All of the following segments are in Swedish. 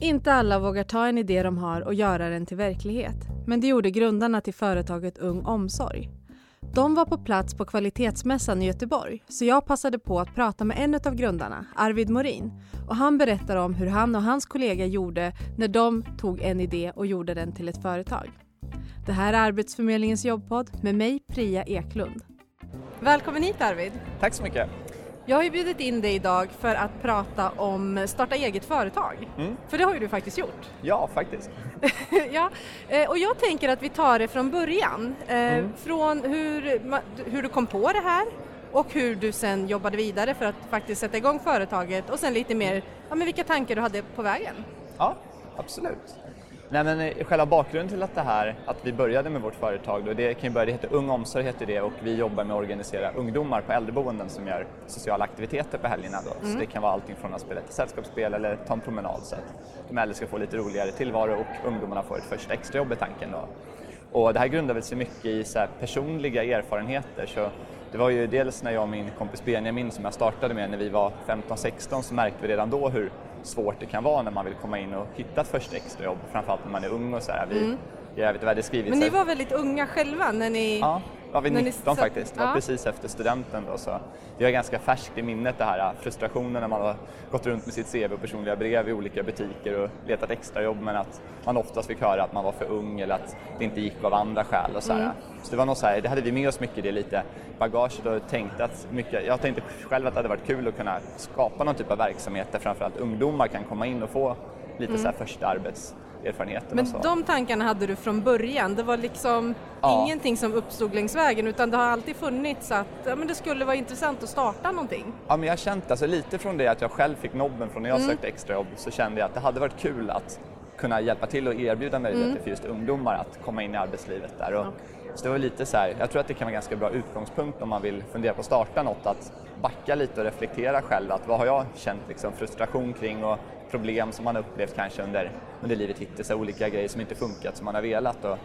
Inte alla vågar ta en idé de har och göra den till verklighet. Men det gjorde grundarna till företaget Ung Omsorg. De var på plats på kvalitetsmässan i Göteborg så jag passade på att prata med en av grundarna, Arvid Morin. Och han berättar om hur han och hans kollega gjorde när de tog en idé och gjorde den till ett företag. Det här är Arbetsförmedlingens jobbpodd med mig, Priya Eklund. Välkommen hit Arvid! Tack så mycket! Jag har ju bjudit in dig idag för att prata om starta eget företag. Mm. För det har ju du faktiskt gjort. Ja, faktiskt. ja, eh, och jag tänker att vi tar det från början. Eh, mm. Från hur, hur du kom på det här och hur du sen jobbade vidare för att faktiskt sätta igång företaget och sen lite mer, ja men vilka tankar du hade på vägen. Ja, absolut. Nej men eh, själva bakgrunden till att det här, att vi började med vårt företag, då, det kan ju börja, det heter Ung Omsorg heter det och vi jobbar med att organisera ungdomar på äldreboenden som gör sociala aktiviteter på helgerna då. Mm. Så det kan vara allting från att spela ett sällskapsspel eller ta en promenad så att de äldre ska få lite roligare tillvaro och ungdomarna får ett första extrajobb i tanken då. Och det här grundar sig mycket i så personliga erfarenheter. Så det var ju dels när jag och min kompis Benjamin som jag startade med när vi var 15-16 så märkte vi redan då hur svårt det kan vara när man vill komma in och hitta ett första extrajobb, framförallt när man är ung och så här. Vi, mm. Jag vet vad det skrivit. Men ni var väldigt unga själva när ni... Ja, var vi 19 ni... faktiskt. Det var ja. precis efter studenten då så det är ganska färskt i minnet det här äh, frustrationen när man har gått runt med sitt CV och personliga brev i olika butiker och letat extrajobb men att man oftast fick höra att man var för ung eller att det inte gick av andra skäl och så mm. Så det var nog så här, det hade vi med oss mycket det lite bagaget och tänkte att mycket, jag tänkte själv att det hade varit kul att kunna skapa någon typ av verksamhet där framförallt ungdomar kan komma in och få lite mm. så första arbets erfarenheten. Men de tankarna hade du från början? Det var liksom ja. ingenting som uppstod längs vägen utan det har alltid funnits att ja, men det skulle vara intressant att starta någonting? Ja, men jag har känt alltså, lite från det att jag själv fick nobben från när jag mm. sökte extrajobb så kände jag att det hade varit kul att kunna hjälpa till och erbjuda möjligheter mm. för just ungdomar att komma in i arbetslivet där. Och, okay. Så det var lite så här, jag tror att det kan vara en ganska bra utgångspunkt om man vill fundera på att starta något, att backa lite och reflektera själv, att vad har jag känt liksom frustration kring och problem som man upplevt kanske under, under livet hittills, olika grejer som inte funkat som man har velat. Och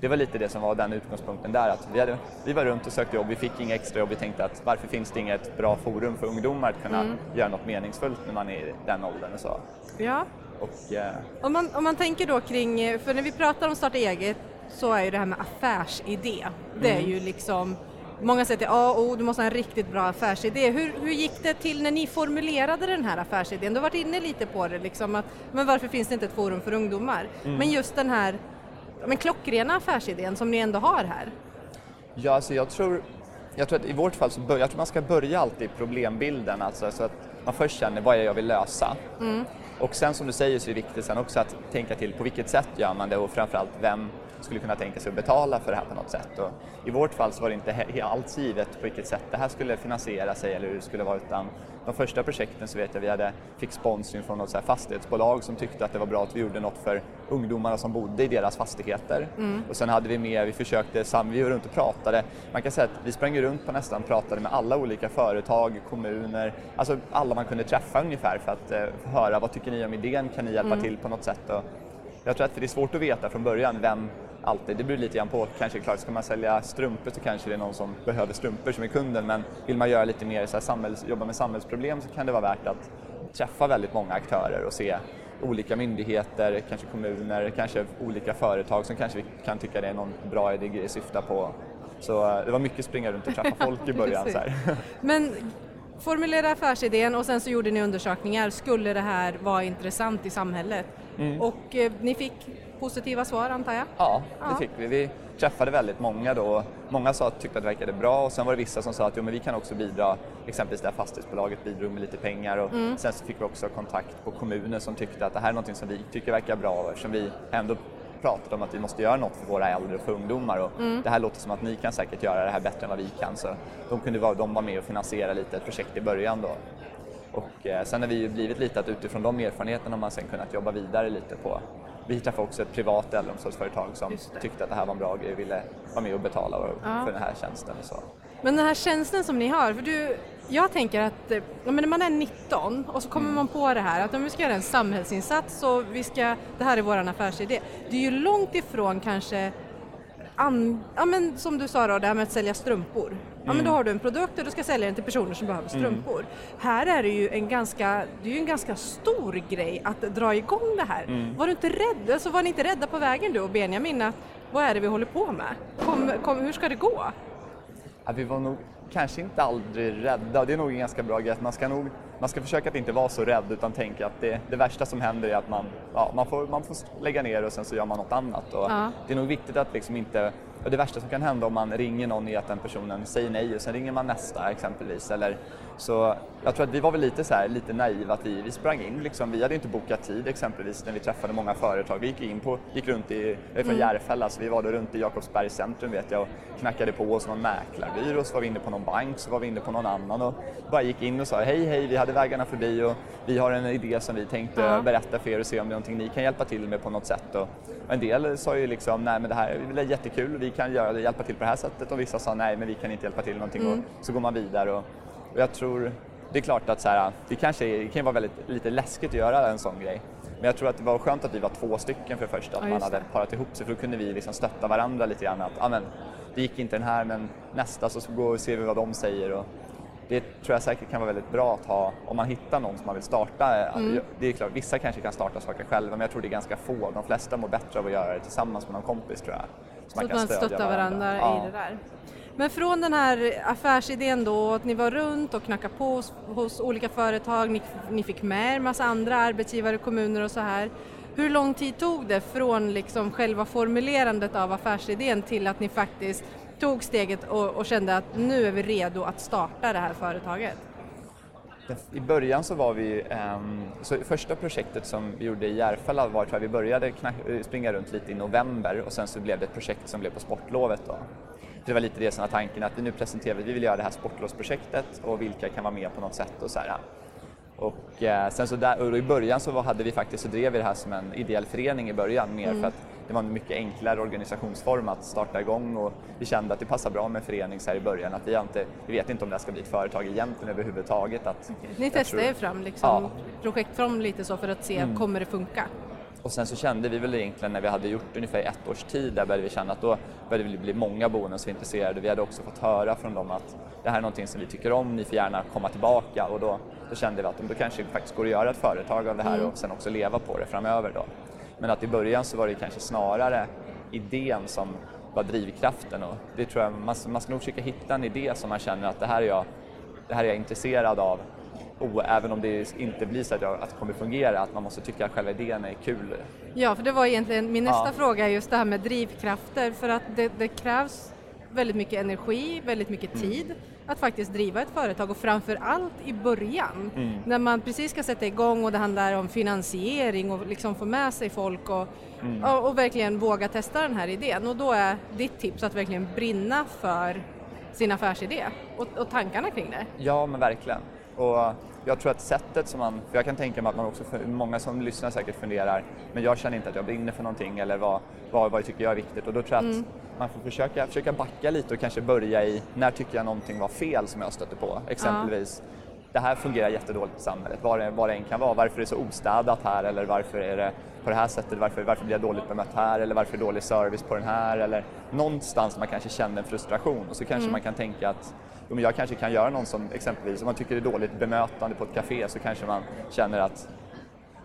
det var lite det som var den utgångspunkten där, att vi, hade, vi var runt och sökte jobb, vi fick inga extra jobb, vi tänkte att varför finns det inget bra forum för ungdomar att kunna mm. göra något meningsfullt när man är i den åldern och så. Ja. Och, eh, om, man, om man tänker då kring, för när vi pratar om starta eget så är ju det här med affärsidé, det är mm. ju liksom Många säger att ja, oh, du måste ha en riktigt bra affärsidé. Hur, hur gick det till när ni formulerade den här affärsidén? Du har varit inne lite på det, liksom, att, men varför finns det inte ett forum för ungdomar? Mm. Men just den här men klockrena affärsidén som ni ändå har här. Ja, alltså jag tror, jag tror att i vårt fall så bör, jag tror man ska börja alltid i problembilden, alltså så att man först känner vad är jag vill lösa? Mm. Och sen som du säger så är det viktigt sen också att tänka till på vilket sätt gör man det och framförallt vem skulle kunna tänka sig att betala för det här på något sätt. Och I vårt fall så var det inte alls givet på vilket sätt det här skulle finansiera sig eller hur det skulle vara utan de första projekten så vet jag vi hade, fick sponsring från något så fastighetsbolag som tyckte att det var bra att vi gjorde något för ungdomarna som bodde i deras fastigheter. Mm. Och sen hade vi med, vi försökte, vi var runt och pratade, man kan säga att vi sprang runt på nästan pratade med alla olika företag, kommuner, alltså alla man kunde träffa ungefär för att eh, höra vad tycker ni om idén, kan ni hjälpa mm. till på något sätt? Och jag tror att det är svårt att veta från början vem alltid. Det beror lite grann på, kanske klart, ska man sälja strumpor så kanske det är någon som behöver strumpor som är kunden men vill man göra lite mer så här, samhälls, jobba med samhällsproblem så kan det vara värt att träffa väldigt många aktörer och se olika myndigheter, kanske kommuner, kanske olika företag som kanske vi kan tycka det är någon bra idé att syfta på. Så det var mycket springa runt och träffa folk i början. så. Men formulera affärsidén och sen så gjorde ni undersökningar. Skulle det här vara intressant i samhället? Mm. Och eh, ni fick positiva svar antar jag? Ja, det ja. fick vi. Vi träffade väldigt många då. Många sa att tyckte att det verkade bra och sen var det vissa som sa att jo, men vi kan också bidra, exempelvis det här fastighetsbolaget bidrog med lite pengar och mm. sen så fick vi också kontakt på kommunen som tyckte att det här är något som vi tycker verkar bra eftersom vi ändå pratat om att vi måste göra något för våra äldre och för ungdomar och mm. det här låter som att ni kan säkert göra det här bättre än vad vi kan så de kunde vara, de var med och finansiera lite ett projekt i början då. Och eh, sen har vi ju blivit lite att utifrån de erfarenheterna har man sen kunnat jobba vidare lite på vi träffade också ett privat äldreomsorgsföretag som tyckte att det här var en bra grej och ville vara med och betala ja. för den här tjänsten. Och så. Men den här tjänsten som ni har, för du, jag tänker att ja, men när man är 19 och så kommer mm. man på det här att om vi ska göra en samhällsinsats och vi ska, det här är vår affärsidé. Det är ju långt ifrån kanske an, ja, men som du sa då, det här med att sälja strumpor. Ja men då Mm. har du en produkt och du ska sälja den till personer som behöver strumpor. Här är det ju en ganska, det är ju en ganska stor grej att dra igång det här. Mm. Var du inte rädd? Alltså, var ni inte rädda på vägen du och Benjamin att vad är det vi håller på med? Kom, kom, hur ska det gå? Ja, vi var nog kanske inte aldrig rädda. Det är nog en ganska bra grej. Man ska, nog, man ska försöka att inte vara så rädd utan tänka att det, det värsta som händer är att man, ja, man, får, man får lägga ner och sen så gör man något annat. Och Ja. Det är nog viktigt att liksom inte... Och det värsta som kan hända om man ringer någon är att den personen säger nej och sen ringer man nästa exempelvis. Eller, så jag tror att vi var väl lite, så här, lite naiva att vi, vi sprang in liksom. Vi hade inte bokat tid exempelvis när vi träffade många företag. Vi gick in på, gick runt i, jag är från Järfälla så vi var då runt i Jakobsbergs centrum vet jag och knackade på hos någon mäklarbyrå så var vi inne på någon bank så var vi inne på någon annan och bara gick in och sa hej hej vi hade vägarna förbi och vi har en idé som vi tänkte Ja. berätta för er och se om det är någonting ni kan hjälpa till med på något sätt. Och en del sa ju liksom nej men det här är jättekul vi kan göra det, hjälpa till på det här sättet och vissa sa nej men vi kan inte hjälpa till någonting och så går man vidare. Och, och jag tror, det är klart att så här, det kanske är, det kan vara väldigt, lite läskigt att göra en sån grej. Men jag tror att det var skönt att vi var två stycken för första, att Ja, man hade det. parat ihop sig för då kunde vi liksom stötta varandra lite grann. Att, ah, men, det gick inte den här men nästa så går och ser vi vad de säger. Och det tror jag säkert kan vara väldigt bra att ha om man hittar någon som man vill starta. Mm. Det är klart, vissa kanske kan starta saker själva men jag tror det är ganska få. De flesta mår bättre av att göra det tillsammans med någon kompis tror jag. Så att man stöttar varandra Ja. i det där. Men från den här affärsidén då, att ni var runt och knackade på hos, hos olika företag, ni, ni fick med er massa andra arbetsgivare, kommuner och så här. Hur lång tid tog det från liksom själva formulerandet av affärsidén till att ni faktiskt tog steget och, och kände att nu är vi redo att starta det här företaget? I början så var vi, ehm, så första projektet som vi gjorde i Järfälla var tror jag vi började eh, springa runt lite i november och sen så blev det ett projekt som blev på sportlovet då. Det var lite det som var tanken att vi nu presenterar, vi vill göra det här sportlovsprojektet och vilka kan vara med på något sätt och så här. Och eh, sen så där, och i början så hade vi faktiskt, så drev vi det här som en ideell förening i början mer för att det var en mycket enklare organisationsform att starta igång och vi kände att det passar bra med en förening så här i början att vi, inte, vi vet inte om det här ska bli ett företag egentligen överhuvudtaget. Att Ni testade er fram liksom, Ja. Mm. projektform lite så för att se, kommer det funka? Och sen så kände vi väl egentligen när vi hade gjort ungefär ett års tid där började vi känna att då började det bli många boenden som var intresserade. Vi hade också fått höra från dem att det här är någonting som vi tycker om, ni får gärna komma tillbaka och då, då kände vi att då kanske det faktiskt går att göra ett företag av det här och sen också leva på det framöver då. Men att i början så var det kanske snarare idén som var drivkraften och det tror jag, man, man ska nog försöka hitta en idé som man känner att det här är jag, det här är jag intresserad av och även om det inte blir så att, jag, att det kommer fungera, att man måste tycka att själva idén är kul. Ja, för det var egentligen min nästa Ja. fråga, just det här med drivkrafter, för att det, det krävs väldigt mycket energi, väldigt mycket Mm. tid att faktiskt driva ett företag och framför allt i början Mm. när man precis ska sätta igång och det handlar om finansiering och liksom få med sig folk och, Mm. och, och verkligen våga testa den här idén och då är ditt tips att verkligen brinna för sin affärsidé och, och tankarna kring det. Ja, men verkligen. Och jag tror att sättet som man, för jag kan tänka mig att man också, många som lyssnar säkert funderar, men jag känner inte att jag brinner för någonting eller vad, vad, vad tycker jag är viktigt. Och då tror jag att man får försöka, försöka backa lite och kanske börja i, när tycker jag någonting var fel som jag stötte på? Exempelvis, det här fungerar jättedåligt i samhället, vad det, vad det än kan vara, varför är det så ostädat här eller varför är det på det här sättet, varför, varför blir jag dåligt bemött här? Eller varför dålig service på den här? Eller någonstans man kanske känner en frustration. Och så kanske man kan tänka att jo, men jag kanske kan göra någon som exempelvis, om man tycker det är dåligt bemötande på ett café så kanske man känner att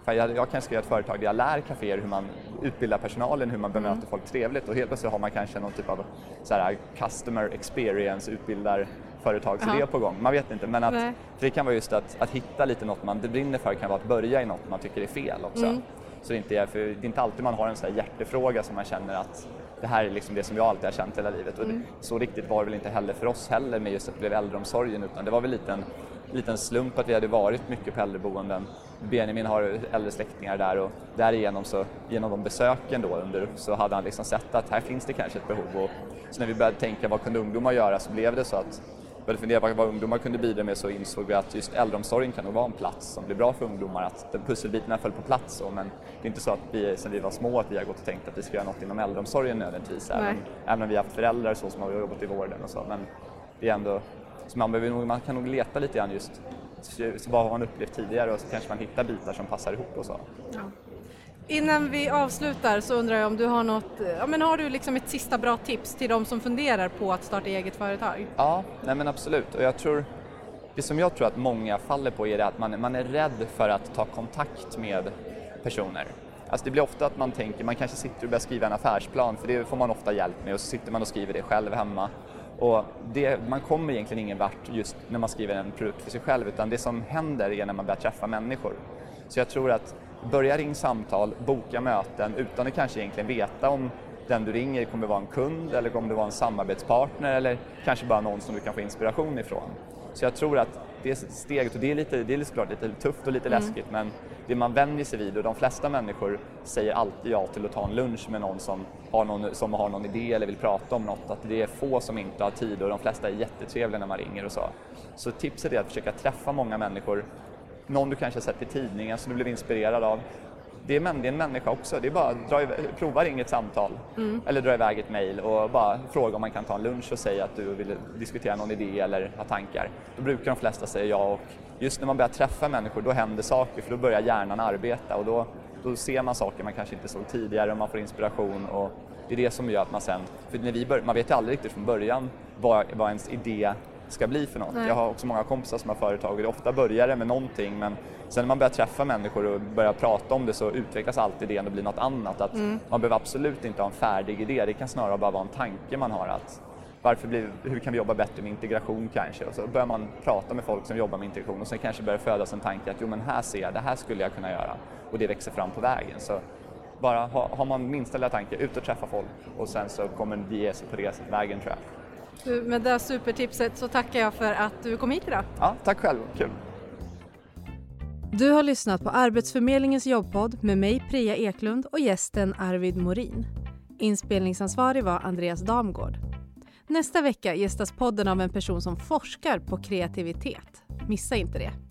fan, jag, jag kanske ska göra ett företag där jag lär kaféer hur man utbildar personalen, hur man bemöter folk trevligt. Och helt plötsligt har man kanske någon typ av så här, customer experience utbildar företagsidé Ja. på gång. Man vet inte, men att, det kan vara just att, att hitta lite något man brinner för kan vara att börja i något man tycker är fel också. Mm. Så det inte är, för det är inte alltid man har en sån här hjärtefråga som man känner att det här är liksom det som jag alltid har känt hela livet. Och Mm. så riktigt var det väl inte heller för oss heller med just att det blev äldreomsorgen utan det var väl lite en liten slump att vi hade varit mycket på äldreboenden. Benjamin har äldre släktingar där och därigenom så, genom de besöken då under, så hade han liksom sett att här finns det kanske ett behov. Och så när vi började tänka vad kunde ungdomar göra så blev det så att började fundera på vad ungdomar kunde bidra med så insåg vi att just äldreomsorgen kan nog vara en plats som blir bra för ungdomar, att pusselbitarna föll på plats. Så, men det är inte så att vi sen vi var små att vi har gått och tänkt att vi ska göra något inom äldreomsorgen nödvändigtvis, även, även om vi har haft föräldrar så som har jobbat i vården och så. Men det är ändå, så man, behöver nog, man kan nog leta lite grann just så vad har man upplevt tidigare och så kanske man hittar bitar som passar ihop och så. Ja. Innan vi avslutar så undrar jag om du har något, ja men har du liksom ett sista bra tips till de som funderar på att starta eget företag? Ja, nej men absolut och jag tror det som jag tror att många faller på är det att man, man är rädd för att ta kontakt med personer. Alltså det blir ofta att man tänker, man kanske sitter och börjar skriva en affärsplan för det får man ofta hjälp med och så sitter man och skriver det själv hemma. Och det, man kommer egentligen ingen vart just när man skriver en produkt för sig själv utan det som händer är när man börjar träffa människor. Så jag tror att börja ringa samtal, boka möten utan att kanske egentligen veta om den du ringer kommer vara en kund eller kommer det vara en samarbetspartner eller kanske bara någon som du kan få inspiration ifrån. Så jag tror att det steget, och det är, lite, det är såklart lite tufft och lite mm. läskigt men det man vänjer sig vid och de flesta människor säger alltid ja till att ta en lunch med någon som har någon, som har någon idé eller vill prata om något, att det är få som inte har tid och de flesta är jättetrevliga när man ringer och så. Så tipset är att försöka träffa många människor, någon du kanske har sett i tidningen som du blev inspirerad av, det är, det är en människa också. Det är bara att dra, prova ringa ett samtal mm. eller dra iväg ett mejl och bara fråga om man kan ta en lunch och säga att du vill diskutera någon idé eller ha tankar. Då brukar de flesta säga ja och just när man börjar träffa människor då händer saker för då börjar hjärnan arbeta och då, då ser man saker man kanske inte såg tidigare och man får inspiration och det är det som gör att man sen, för när vi bör, man vet ju aldrig riktigt från början vad, vad ens idé ska bli för något. Nej. Jag har också många kompisar som har företag och det ofta börjar det med någonting men sen när man börjar träffa människor och börjar prata om det så utvecklas alltid idén och blir något annat. Att mm. Man behöver absolut inte ha en färdig idé, det kan snarare bara vara en tanke man har att varför blir, hur kan vi jobba bättre med integration kanske? Och så börjar man prata med folk som jobbar med integration och sen kanske börjar födas en tanke att jo men här ser jag, det här skulle jag kunna göra och det växer fram på vägen. Så bara ha, har man minsta lilla tanke, ut och träffa folk och sen så kommer det ge sig på resvägen tror jag. Med det supertipset så tackar jag för att du kom hit idag. Ja, tack själv, kul. Du har lyssnat på Arbetsförmedlingens jobbpodd med mig Priya Eklund och gästen Arvid Morin. Inspelningsansvarig var Andreas Damgård. Nästa vecka gästas podden av en person som forskar på kreativitet. Missa inte det.